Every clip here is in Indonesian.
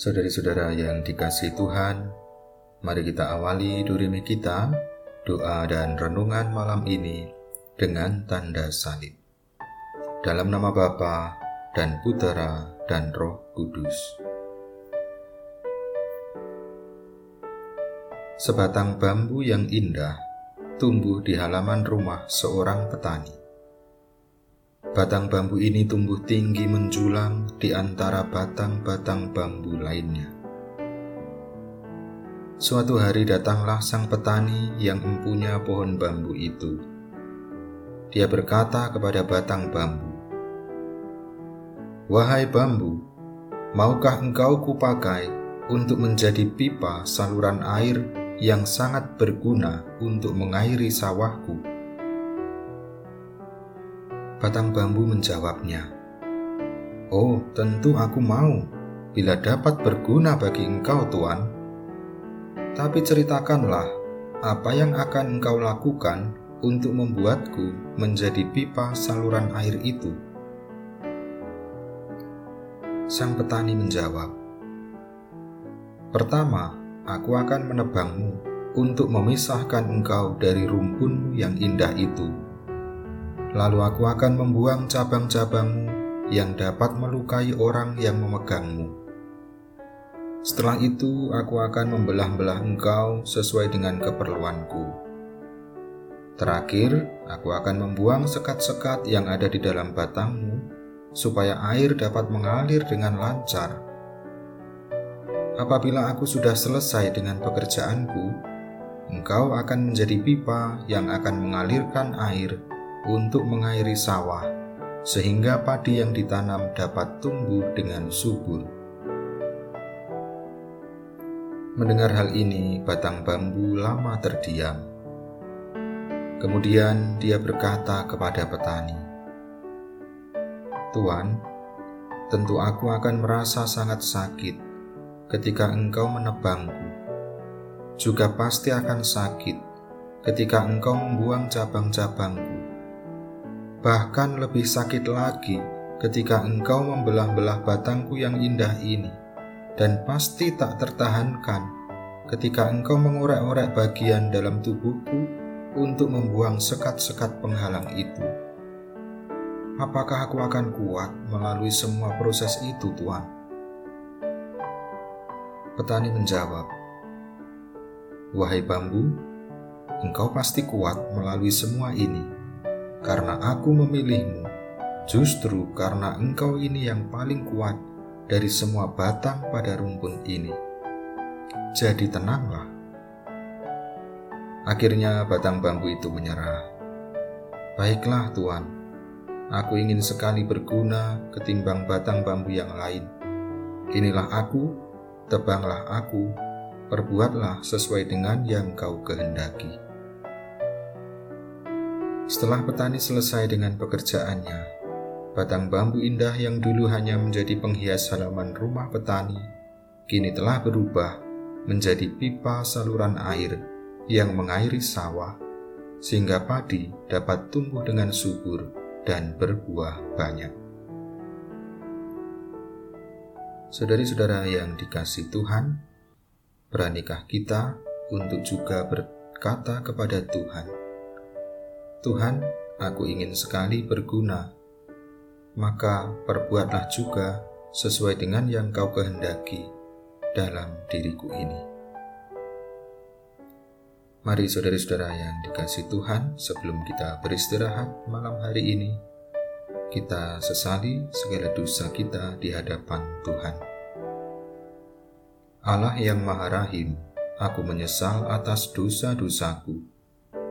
Saudari-saudara yang dikasih Tuhan, mari kita awali durimi kita, doa dan renungan malam ini dengan tanda salib. Dalam nama Bapa dan Putera dan Roh Kudus. Sebatang bambu yang indah tumbuh di halaman rumah seorang petani. Batang bambu ini tumbuh tinggi menjulang di antara batang-batang bambu lainnya. Suatu hari datanglah sang petani yang mempunyai pohon bambu itu. Dia berkata kepada batang bambu, "Wahai bambu, maukah engkau kupakai untuk menjadi pipa saluran air yang sangat berguna untuk mengairi sawahku?" Batang bambu menjawabnya, "Oh, tentu aku mau, bila dapat berguna bagi engkau, Tuan. Tapi ceritakanlah apa yang akan engkau lakukan untuk membuatku menjadi pipa saluran air itu." Sang petani menjawab, "Pertama, aku akan menebangmu untuk memisahkan engkau dari rumpunmu yang indah itu." Lalu aku akan membuang cabang-cabangmu yang dapat melukai orang yang memegangmu. Setelah itu, aku akan membelah-belah engkau sesuai dengan keperluanku. Terakhir, aku akan membuang sekat-sekat yang ada di dalam batangmu, supaya air dapat mengalir dengan lancar. Apabila aku sudah selesai dengan pekerjaanku, engkau akan menjadi pipa yang akan mengalirkan air untuk mengairi sawah, sehingga padi yang ditanam dapat tumbuh dengan subur. Mendengar hal ini, batang bambu lama terdiam. Kemudian dia berkata kepada petani, "Tuan, tentu aku akan merasa sangat sakit ketika engkau menebangku. Juga pasti akan sakit ketika engkau membuang cabang-cabangku bahkan lebih sakit lagi ketika engkau membelah-belah batangku yang indah ini, dan pasti tak tertahankan ketika engkau mengorek-orek bagian dalam tubuhku untuk membuang sekat-sekat penghalang itu. Apakah aku akan kuat melalui semua proses itu, Tuhan? Petani menjawab, "Wahai bambu, engkau pasti kuat melalui semua ini." Karena aku memilihmu, justru karena engkau ini yang paling kuat dari semua batang pada rumpun ini. Jadi tenanglah. Akhirnya batang bambu itu menyerah. Baiklah Tuan, aku ingin sekali berguna ketimbang batang bambu yang lain. Inilah aku, tebanglah aku, perbuatlah sesuai dengan yang kau kehendaki. Setelah petani selesai dengan pekerjaannya, batang bambu indah yang dulu hanya menjadi penghias halaman rumah petani, kini telah berubah menjadi pipa saluran air yang mengairi sawah, sehingga padi dapat tumbuh dengan subur dan berbuah banyak. Saudari-saudara yang dikasih Tuhan, beranikah kita untuk juga berkata kepada Tuhan, Tuhan, aku ingin sekali berguna, maka perbuatlah juga sesuai dengan yang kau kehendaki dalam diriku ini. Mari saudara-saudara yang dikasih Tuhan, sebelum kita beristirahat malam hari ini, kita sesali segala dosa kita di hadapan Tuhan. Allah yang Maha Rahim, aku menyesal atas dosa-dosaku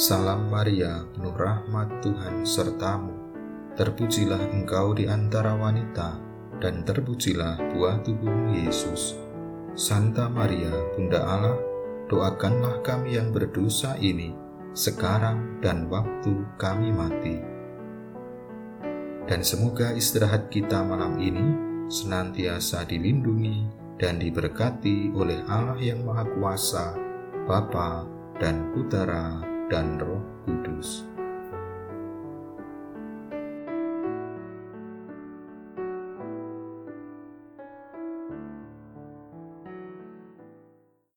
Salam Maria, penuh rahmat Tuhan sertamu. Terpujilah engkau di antara wanita, dan terpujilah buah tubuhmu Yesus. Santa Maria, Bunda Allah, doakanlah kami yang berdosa ini sekarang dan waktu kami mati. Dan semoga istirahat kita malam ini senantiasa dilindungi dan diberkati oleh Allah yang Maha Kuasa, Bapa dan Putera dan Roh Kudus